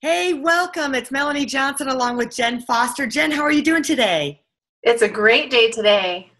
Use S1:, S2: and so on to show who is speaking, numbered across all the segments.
S1: Hey, welcome. It's Melanie Johnson along with Jen Foster. Jen, how are you doing today?
S2: It's a great day today.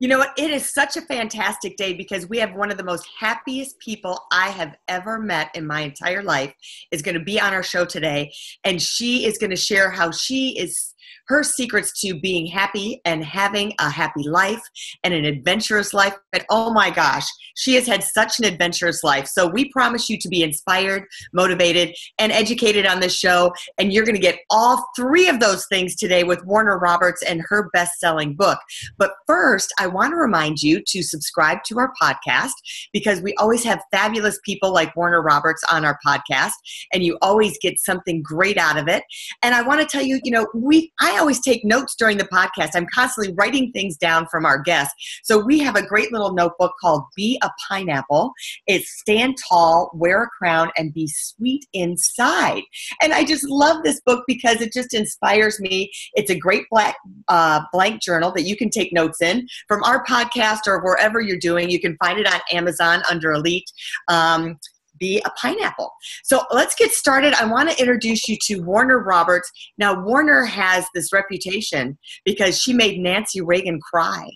S1: You know what? It is such a fantastic day because we have one of the most happiest people I have ever met in my entire life is going to be on our show today. And she is going to share how she is her secrets to being happy and having a happy life and an adventurous life. But oh my gosh, she has had such an adventurous life. So we promise you to be inspired, motivated, and educated on this show. And you're going to get all three of those things today with Warner Roberts and her best selling book. But first, I want to remind you to subscribe to our podcast because we always have fabulous people like Warner Roberts on our podcast, and you always get something great out of it. And I want to tell you, you know, we I always take notes during the podcast. I'm constantly writing things down from our guests. So we have a great little notebook called Be a Pineapple. It's stand tall, wear a crown, and be sweet inside. And I just love this book because it just inspires me. It's a great black uh, blank journal that you can take notes in from our podcast or wherever you're doing. You can find it on Amazon under Elite. Um, be a pineapple. So let's get started. I want to introduce you to Warner Roberts. Now, Warner has this reputation because she made Nancy Reagan cry.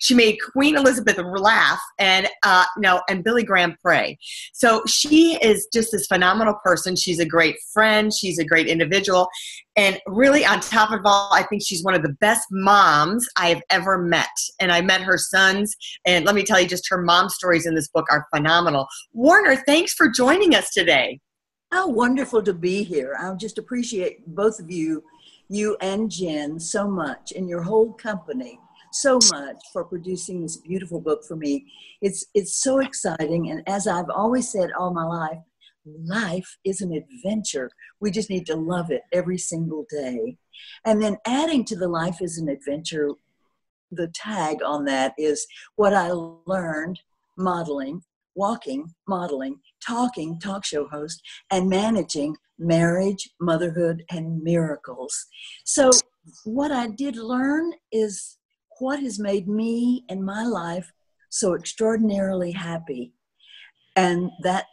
S1: She made Queen Elizabeth laugh and uh, no, and Billy Graham pray. So she is just this phenomenal person. She's a great friend. She's a great individual, and really, on top of all, I think she's one of the best moms I have ever met. And I met her sons, and let me tell you, just her mom stories in this book are phenomenal. Warner, thanks for joining us today.
S3: How wonderful to be here. I just appreciate both of you, you and Jen, so much, and your whole company so much for producing this beautiful book for me. It's it's so exciting, and as I've always said all my life, life is an adventure. We just need to love it every single day. And then adding to the life is an adventure, the tag on that is what I learned modeling, walking, modeling, talking, talk show host, and managing marriage, motherhood, and miracles. So, what I did learn is what has made me and my life so extraordinarily happy. And that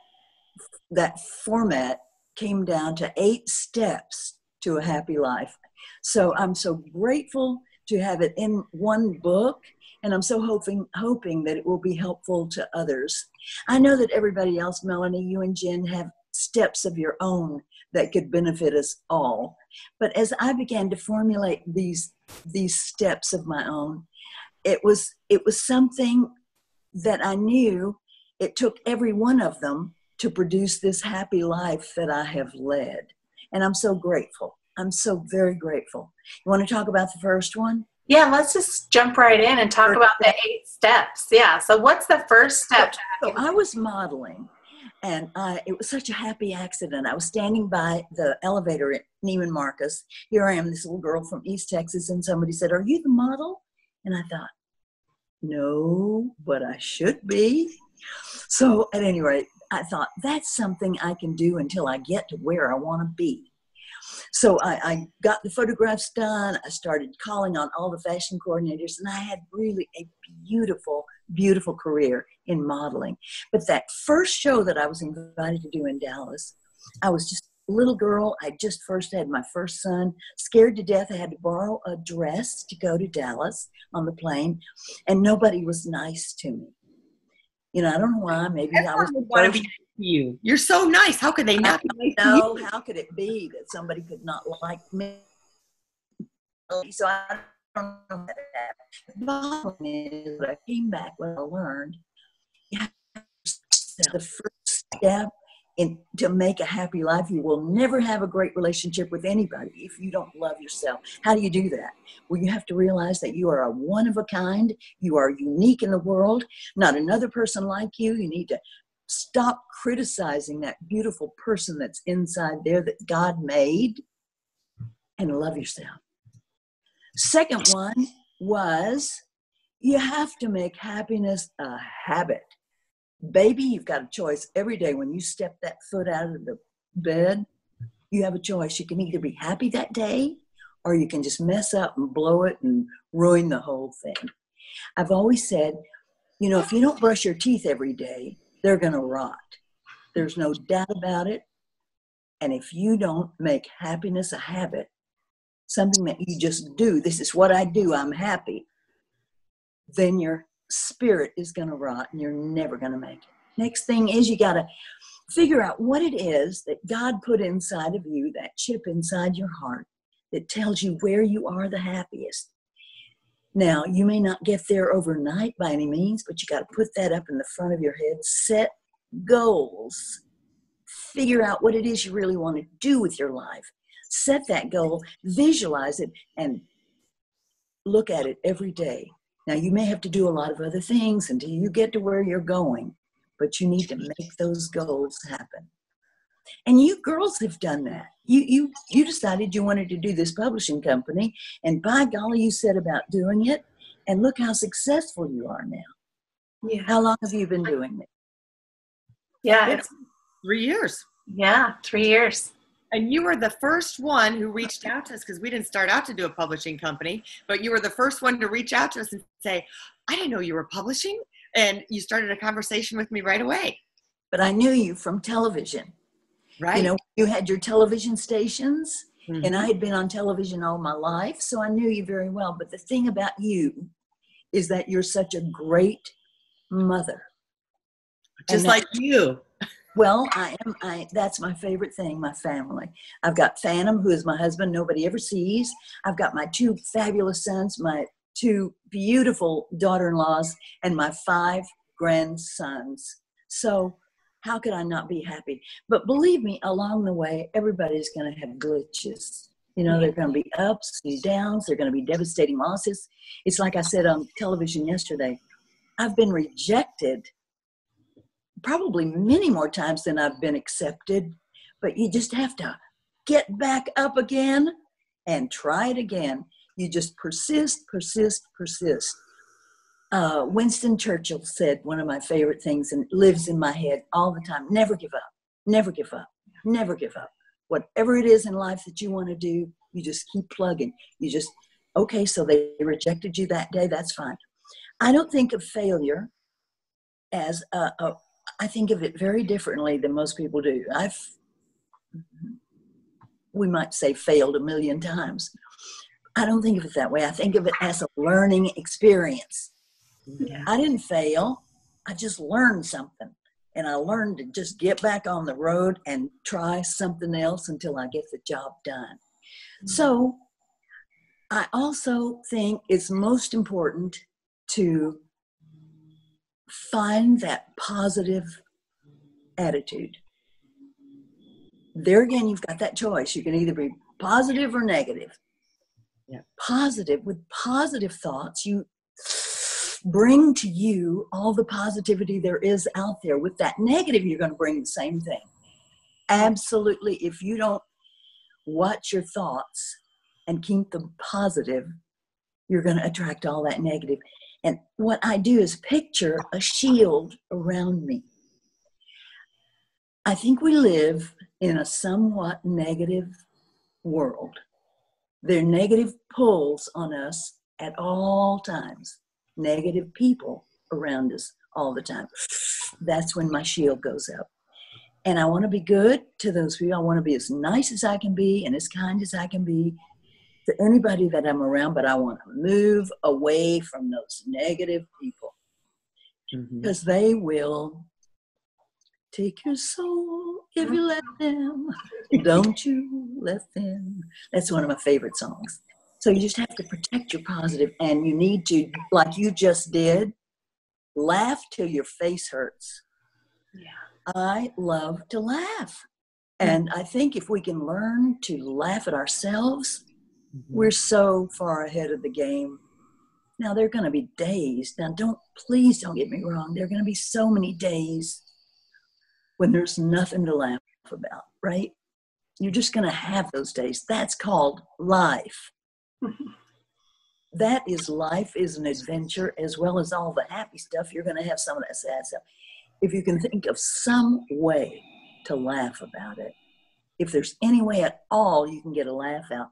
S3: that format came down to eight steps to a happy life. So I'm so grateful to have it in one book and I'm so hoping hoping that it will be helpful to others. I know that everybody else, Melanie, you and Jen have steps of your own that could benefit us all. But as I began to formulate these these steps of my own, it was it was something that I knew it took every one of them to produce this happy life that I have led. And I'm so grateful. I'm so very grateful. You want to talk about the first one?
S2: Yeah, let's just jump right in and talk first about step. the eight steps. Yeah. So what's the first step?
S3: So I was modeling and I, it was such a happy accident. I was standing by the elevator at Neiman Marcus. Here I am, this little girl from East Texas, and somebody said, Are you the model? And I thought, No, but I should be. So, at any rate, I thought, That's something I can do until I get to where I want to be. So I, I, got the photographs done. I started calling on all the fashion coordinators, and I had really a beautiful, beautiful career in modeling. But that first show that I was invited to do in Dallas, I was just a little girl. I just first had my first son, scared to death. I had to borrow a dress to go to Dallas on the plane, and nobody was nice to me. You know, I don't know why. Maybe I was.
S1: Want to be you. You're so nice. How could they not
S3: be nice know, How could it be that somebody could not like me? So I don't know that. The problem is I came back when I learned the first step in to make a happy life. You will never have a great relationship with anybody if you don't love yourself. How do you do that? Well, you have to realize that you are a one of a kind. You are unique in the world. Not another person like you. You need to Stop criticizing that beautiful person that's inside there that God made and love yourself. Second one was you have to make happiness a habit. Baby, you've got a choice every day when you step that foot out of the bed. You have a choice. You can either be happy that day or you can just mess up and blow it and ruin the whole thing. I've always said, you know, if you don't brush your teeth every day, they're going to rot. There's no doubt about it. And if you don't make happiness a habit, something that you just do, this is what I do, I'm happy, then your spirit is going to rot and you're never going to make it. Next thing is you got to figure out what it is that God put inside of you, that chip inside your heart that tells you where you are the happiest. Now, you may not get there overnight by any means, but you got to put that up in the front of your head. Set goals. Figure out what it is you really want to do with your life. Set that goal, visualize it, and look at it every day. Now, you may have to do a lot of other things until you get to where you're going, but you need to make those goals happen. And you girls have done that. You you you decided you wanted to do this publishing company, and by golly, you set about doing it. And look how successful you are now.
S2: Yeah.
S3: How long have you been doing it?
S2: Yeah. It's,
S1: Three years.
S2: yeah. Three years.
S1: And you were the first one who reached out to us because we didn't start out to do a publishing company, but you were the first one to reach out to us and say, I didn't know you were publishing. And you started a conversation with me right away.
S3: But I knew you from television.
S1: Right.
S3: You know, you had your television stations,
S1: Mhm.
S3: and I had been on television all my life, so I knew you very well. But the thing about you is that you're such a great mother.
S1: just
S3: and
S1: like you.
S3: Well, I am. I that's my favorite thing. My family. I've got Phantom, who is my husband. Nobody ever sees. I've got my two fabulous sons, my two beautiful daughter-in-laws, and my five grandsons. So, how could I not be happy? But believe me, along the way, everybody's going to have glitches. You know, they're going to be ups and downs. They're going to be devastating losses. It's like I said on television yesterday. I've been rejected probably many more times than I've been accepted, but you just have to get back up again and try it again. You just persist, persist, persist. Uh, Winston Churchill said one of my favorite things and lives in my head all the time never give up, never give up, never give up. Whatever it is in life that you want to do, you just keep plugging. You just, okay, so they rejected you that day, that's fine. I don't think of failure as a, a I think of it very differently than most people do. I've, we might say, failed a million times. I don't think of it that way. I think of it as a learning experience.
S2: Yeah.
S3: I didn't fail, I just learned something. And I learned to just get back on the road and try something else until I get the job done. Mm-hmm. So I also think it's most important to find that positive attitude. There again, you've got that choice. You can either be positive or negative.
S1: Yeah.
S3: Positive, with positive thoughts, you bring to you all the positivity there is out there. With that negative, you're going to bring the same thing. Absolutely. If you don't watch your thoughts and keep them positive, you're going to attract all that negative. And what I do is picture a shield around me. I think we live in a somewhat negative world. There are negative pulls on us at all times, negative people around us all the time. That's when my shield goes up. And I want to be good to those people. I want to be as nice as I can be and as kind as I can be to anybody that I'm around, but I want to move away from those negative people
S1: Mhm.
S3: because they will take your soul if you let them. Don't you let them. That's one of my favorite songs. So you just have to protect your positive, and you need to, like you just did, laugh till your face hurts.
S2: Yeah.
S3: I love to laugh. And I think if we can learn to laugh at ourselves, Mm-hmm. we're so far ahead of the game. Now there are going to be days. Now don't please don't get me wrong. There are going to be so many days when there's nothing to laugh about, right? You're just going to have those days. That's called life. that is life is an adventure as well as all the happy stuff. You're going to have some of that sad stuff. If you can think of some way to laugh about it, if there's any way at all you can get a laugh out.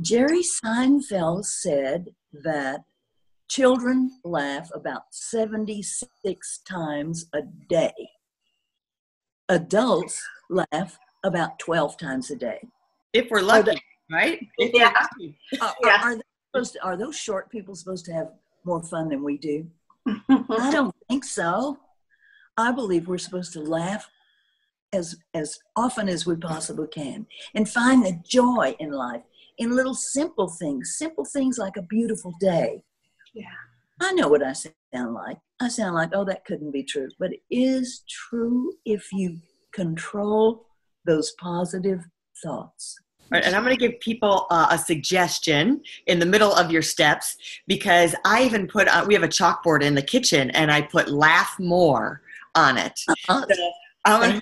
S3: Jerry Seinfeld said that children laugh about 76 times a day. Adults laugh about 12 times a day.
S1: If we're lucky, they, right? If
S2: yeah.
S3: Uh, are, yeah. Are, supposed to, are those short people supposed to have more fun than we do? I don't think so. I believe we're supposed to laugh as as often as we possibly can and find the joy in life in little simple things simple things like a beautiful day.
S2: Yeah.
S3: I know what i sound like. I sound like oh that couldn't be true. But it is true if you control those positive thoughts.
S1: Right, and I'm going to give people uh, a suggestion in the middle of your steps because I even put uh, we have a chalkboard in the kitchen and I put laugh more on it. Uh-huh. So I'm,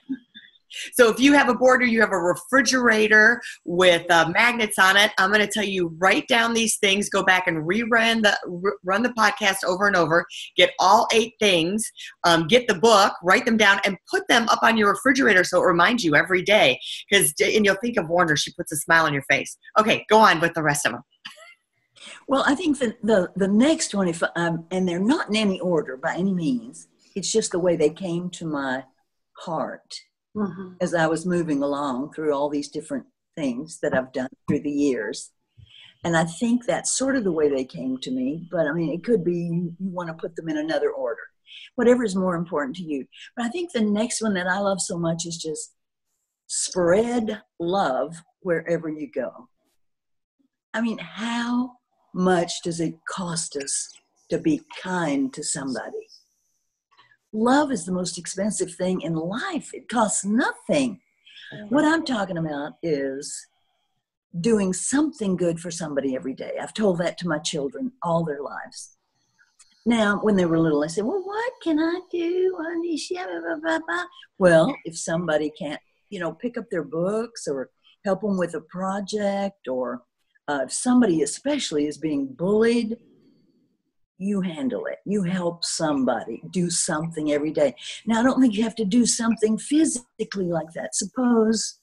S1: so if you have a board or you have a refrigerator with uh, magnets on it, I'm going to tell you write down these things, go back and rerun the run the podcast over and over, get all eight things, um, get the book, write them down, and put them up on your refrigerator so it reminds you every day. Because and you'll think of Warner, she puts a smile on your face. Okay, go on with the rest of them.
S3: Well, I think the the, the next one, if um, and they're not in any order by any means, it's just the way they came to my heart mm-hmm. as I was moving along through all these different things that I've done through the years. And I think that's sort of the way they came to me. But I mean, it could be you, you want to put them in another order, whatever is more important to you. But I think the next one that I love so much is just spread love wherever you go. I mean, how much does it cost us to be kind to somebody? Love is the most expensive thing in life. It costs nothing. What I'm talking about is doing something good for somebody every day. I've told that to my children all their lives. Now, when they were little, I said, Well, what can I do? Well, if somebody can't, you know, pick up their books or help them with a project, or uh, if somebody especially is being bullied, you handle it. You help somebody do something every day. Now, I don't think you have to do something physically like that. Suppose,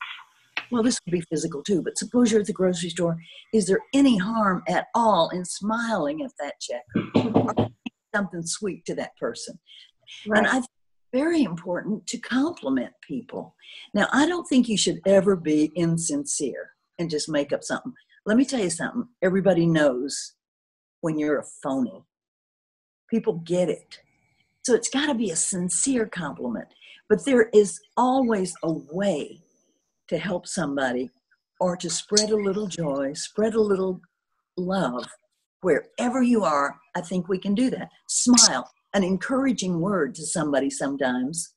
S3: well, this would be physical too, but suppose you're at the grocery store. Is there any harm at all in smiling at that check or something sweet to that person? Right. And I think very important to compliment people. Now, I don't think you should ever be insincere and just make up something. Let me tell you something. Everybody knows when you're a phony people get it. So it's got to be a sincere compliment. But there is always a way to help somebody or to spread a little joy, spread a little love. Wherever you are, I think we can do that. Smile, an encouraging word to somebody sometimes.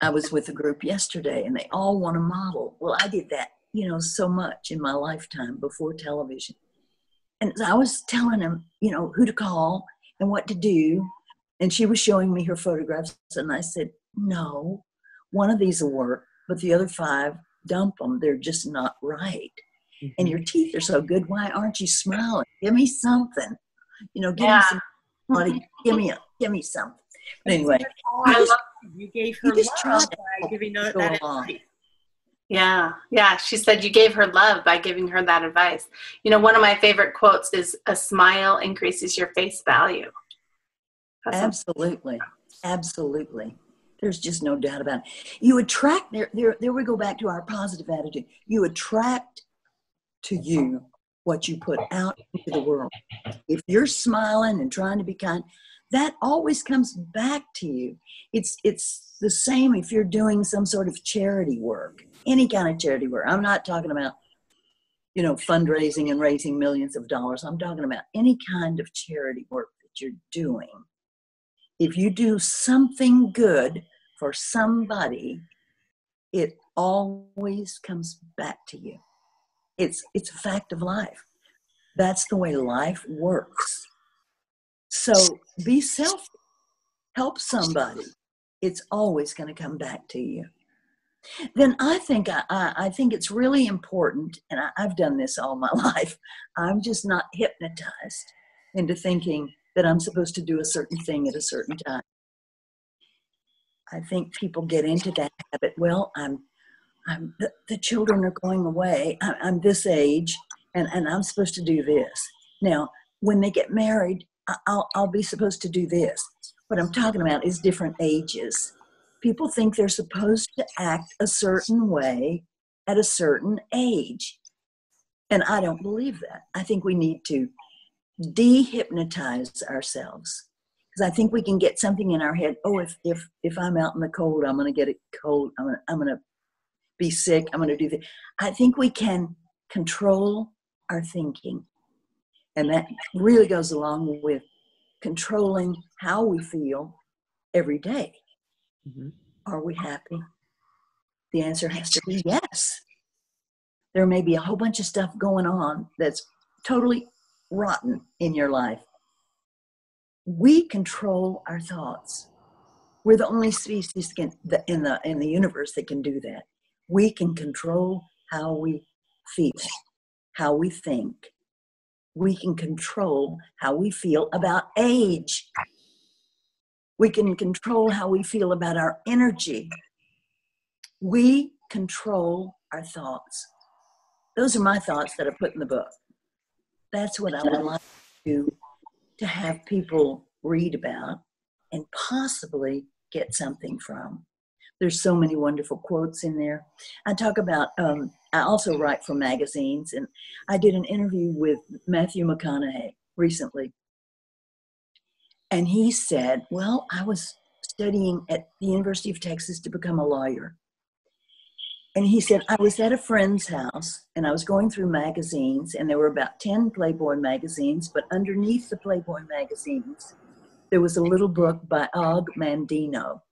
S3: I was with a group yesterday and they all want to model. Well, I did that, you know, so much in my lifetime before television. And I was telling him, you know, who to call and what to do. And she was showing me her photographs. And I said, no, one of these will work, but the other five, dump them. They're just not right. Mm-hmm. And your teeth are so good. Why aren't you smiling? Give me something. You know, give yeah. me some money. Give me a, give me something. But anyway,
S1: I love you gave her love by giving her that advice.
S2: Yeah, yeah. She said you gave her love by giving her that advice. You know, one of my favorite quotes is a smile increases your face value.
S3: That's Absolutely. Absolutely. There's just no doubt about it. You attract there, there there we go back to our positive attitude. You attract to you what you put out into the world. If you're smiling and trying to be kind, that always comes back to you. It's it's the same if you're doing some sort of charity work any kind of charity work. I'm not talking about, you know, fundraising and raising millions of dollars. I'm talking about any kind of charity work that you're doing. If you do something good for somebody, it always comes back to you. It's it's a fact of life. That's the way life works. So be self help somebody it's always going to come back to you. Then I think I, I think it's really important, and I, I've done this all my life. I'm just not hypnotized into thinking that I'm supposed to do a certain thing at a certain time. I think people get into that habit. Well, I'm, I'm the, the children are going away. I, I'm this age, and, and I'm supposed to do this. Now, when they get married, I'll, I'll be supposed to do this. What I'm talking about is different ages. People think they're supposed to act a certain way at a certain age. And I don't believe that. I think we need to dehypnotize ourselves because I think we can get something in our head. Oh, if if if I'm out in the cold, I'm going to get a cold. I'm going I'm going to be sick. I'm going to do that. I think we can control our thinking, and that really goes along with controlling how we feel every day. Mm-hmm. Are we happy? The answer has to be yes. There may be a whole bunch of stuff going on that's totally rotten in your life. We control our thoughts. We're the only species in the, in the, in the universe that can do that. We can control how we feel, how we think. We can control how we feel about age. We can control how we feel about our energy. We control our thoughts. Those are my thoughts that I put in the book that's what I would like to to have people read about and possibly get something from. There's so many wonderful quotes in there. I talk about. Um, I also write for magazines, and I did an interview with Matthew McConaughey recently, and he said, "Well, I was studying at the University of Texas to become a lawyer." And he said, I was at a friend's house and I was going through magazines, and there were about 10 Playboy magazines, but underneath the Playboy magazines, there was a little book by Og Mandino.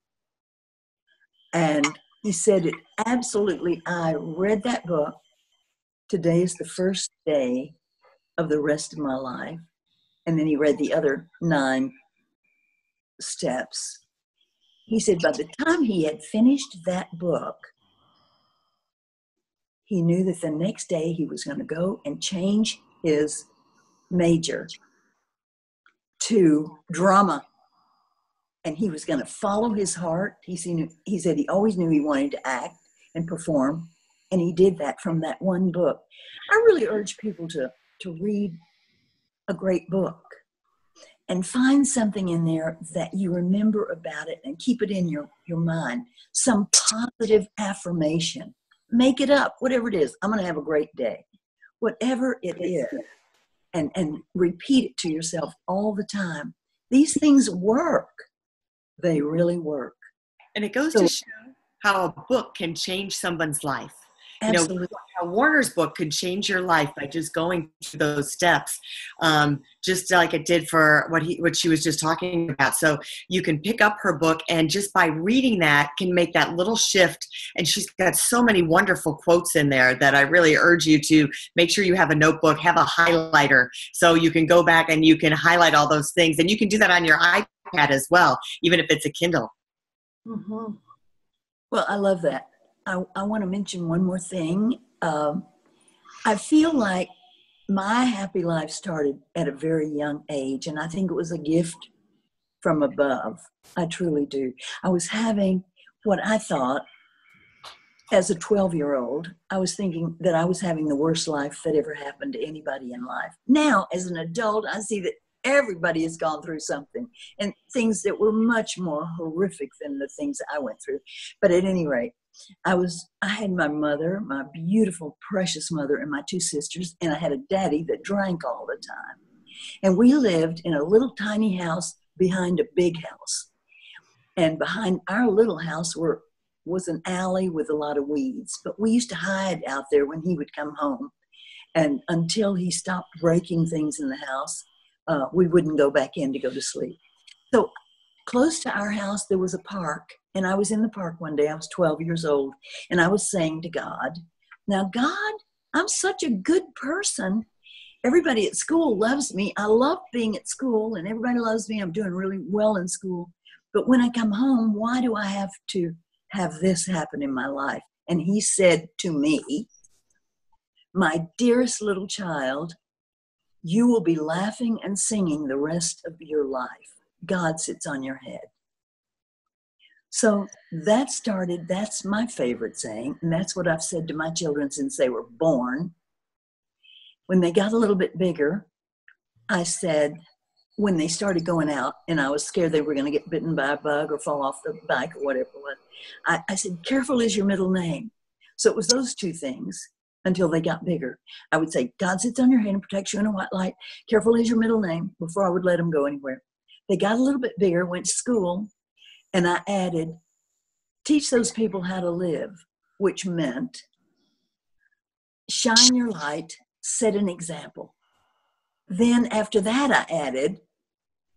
S3: And he said it absolutely, I read that book. Today is the first day of the rest of my life. And then he read the other nine steps. He said, by the time he had finished that book, he knew that the next day he was going to go and change his major to drama. And he was going to follow his heart. He, seen, he said he always knew he wanted to act and perform. And he did that from that one book. I really urge people to, to read a great book and find something in there that you remember about it and keep it in your, your mind. Some positive affirmation make it up, whatever it is. I'm going to have a great day. Whatever it is. And, and repeat it to yourself all the time. These things work. They really work.
S1: And it goes so, to show how a book can change someone's life. Absolutely. You know, how Warner's book could change your life by just going through those steps, um, just like it did for what he what she was just talking about. So you can pick up her book and just by reading that can make that little shift. And she's got so many wonderful quotes in there that I really urge you to make sure you have a notebook, have a highlighter, so you can go back and you can highlight all those things. And you can do that on your iPad as well, even if it's a Kindle.
S3: Mm-hmm. Well, I love that. I, I want to mention one more thing. Um, I feel like my happy life started at a very young age, and I think it was a gift from above. I truly do. I was having what I thought as a 12 year old, I was thinking that I was having the worst life that ever happened to anybody in life. Now, as an adult, I see that everybody has gone through something and things that were much more horrific than the things I went through. But at any rate, I was I had my mother, my beautiful, precious mother, and my two sisters, and I had a daddy that drank all the time. And we lived in a little tiny house behind a big house. And behind our little house were was an alley with a lot of weeds. But we used to hide out there when he would come home. And until he stopped breaking things in the house, uh, we wouldn't go back in to go to sleep. So close to our house, there was a park and I was in the park one day, I was 12 years old, and I was saying to God, Now, God, I'm such a good person. Everybody at school loves me. I love being at school, and everybody loves me. I'm doing really well in school. But when I come home, why do I have to have this happen in my life? And he said to me, My dearest little child, you will be laughing and singing the rest of your life. God sits on your head. So that started, that's my favorite saying, and that's what I've said to my children since they were born. When they got a little bit bigger, I said, when they started going out, and I was scared they were going to get bitten by a bug or fall off the bike or whatever I, I said, careful is your middle name. So it was those two things until they got bigger. I would say, God sits on your hand and protects you in a white light. Careful is your middle name before I would let them go anywhere. They got a little bit bigger, went to school, and I added, teach those people how to live, which meant shine your light, set an example. Then after that, I added,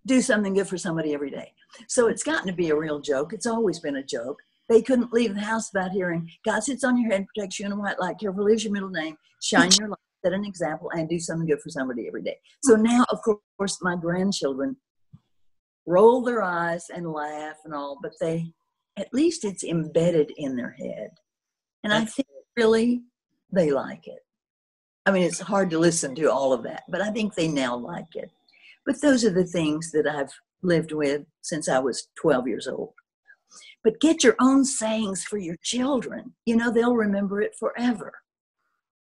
S3: do something good for somebody every day. So it's gotten to be a real joke. It's always been a joke. They couldn't leave the house without hearing, God sits on your head protects you in a white light. Careful, leaves your middle name. Shine your light, set an example, and do something good for somebody every day. So now, of course, my grandchildren roll their eyes and laugh and all, but they, at least it's embedded in their head. And I think really they like it. I mean, it's hard to listen to all of that, but I think they now like it. But those are the things that I've lived with since I was 12 years old. But get your own sayings for your children. You know, they'll remember it forever.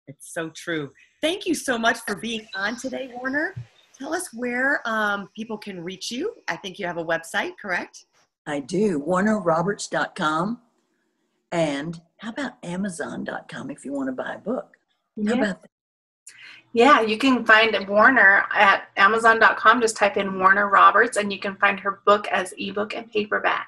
S1: It's so true. Thank you so much for being on today, Warner. Tell us where um, people can reach you. I think you have a website, correct?
S3: I do. WarnerRoberts.com. And how about Amazon.com if you want to buy a book? How
S2: Yeah.
S3: about that?
S2: Yeah, you can find Warner at Amazon.com. Just type in Warner Roberts, and you can find her book as ebook and paperback.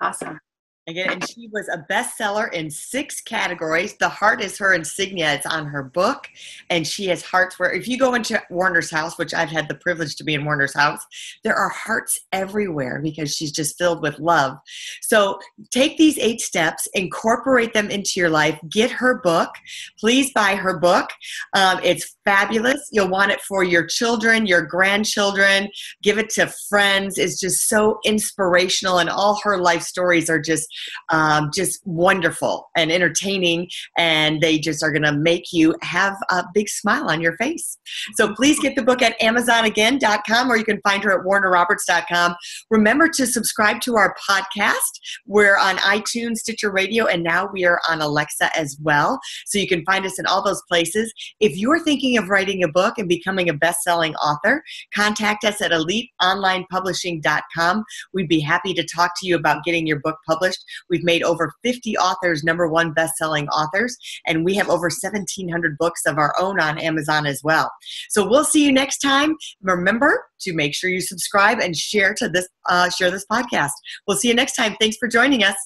S2: Awesome.
S1: Again, and she was a bestseller in six categories. The heart is her insignia. It's on her book, and she has hearts where if you go into Warner's house, which I've had the privilege to be in Warner's house, there are hearts everywhere because she's just filled with love. So take these eight steps, incorporate them into your life. Get her book. Please buy her book. Um, it's fabulous. You'll want it for your children, your grandchildren. Give it to friends. It's just so inspirational, and all her life stories are just um, just wonderful and entertaining, and they just are going to make you have a big smile on your face. So please get the book at AmazonAgain.com, or you can find her at WarnerRoberts.com. Remember to subscribe to our podcast. We're on iTunes, Stitcher Radio, and now we are on Alexa as well. So you can find us in all those places. If you're thinking of writing a book and becoming a best-selling author, contact us at EliteOnlinePublishing.com. We'd be happy to talk to you about getting your book published. We've made over 50 authors number one best-selling authors, and we have over 1,700 books of our own on Amazon as well. So we'll see you next time. Remember to make sure you subscribe and share to this uh, share this podcast. We'll see you next time. Thanks for joining us.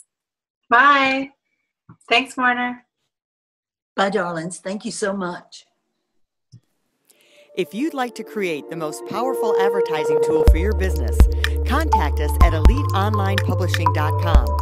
S2: Bye. Thanks, Warner.
S3: Bye, darlings. Thank you so much.
S1: If you'd like to create the most powerful advertising tool for your business, contact us at eliteonlinepublishing.com, where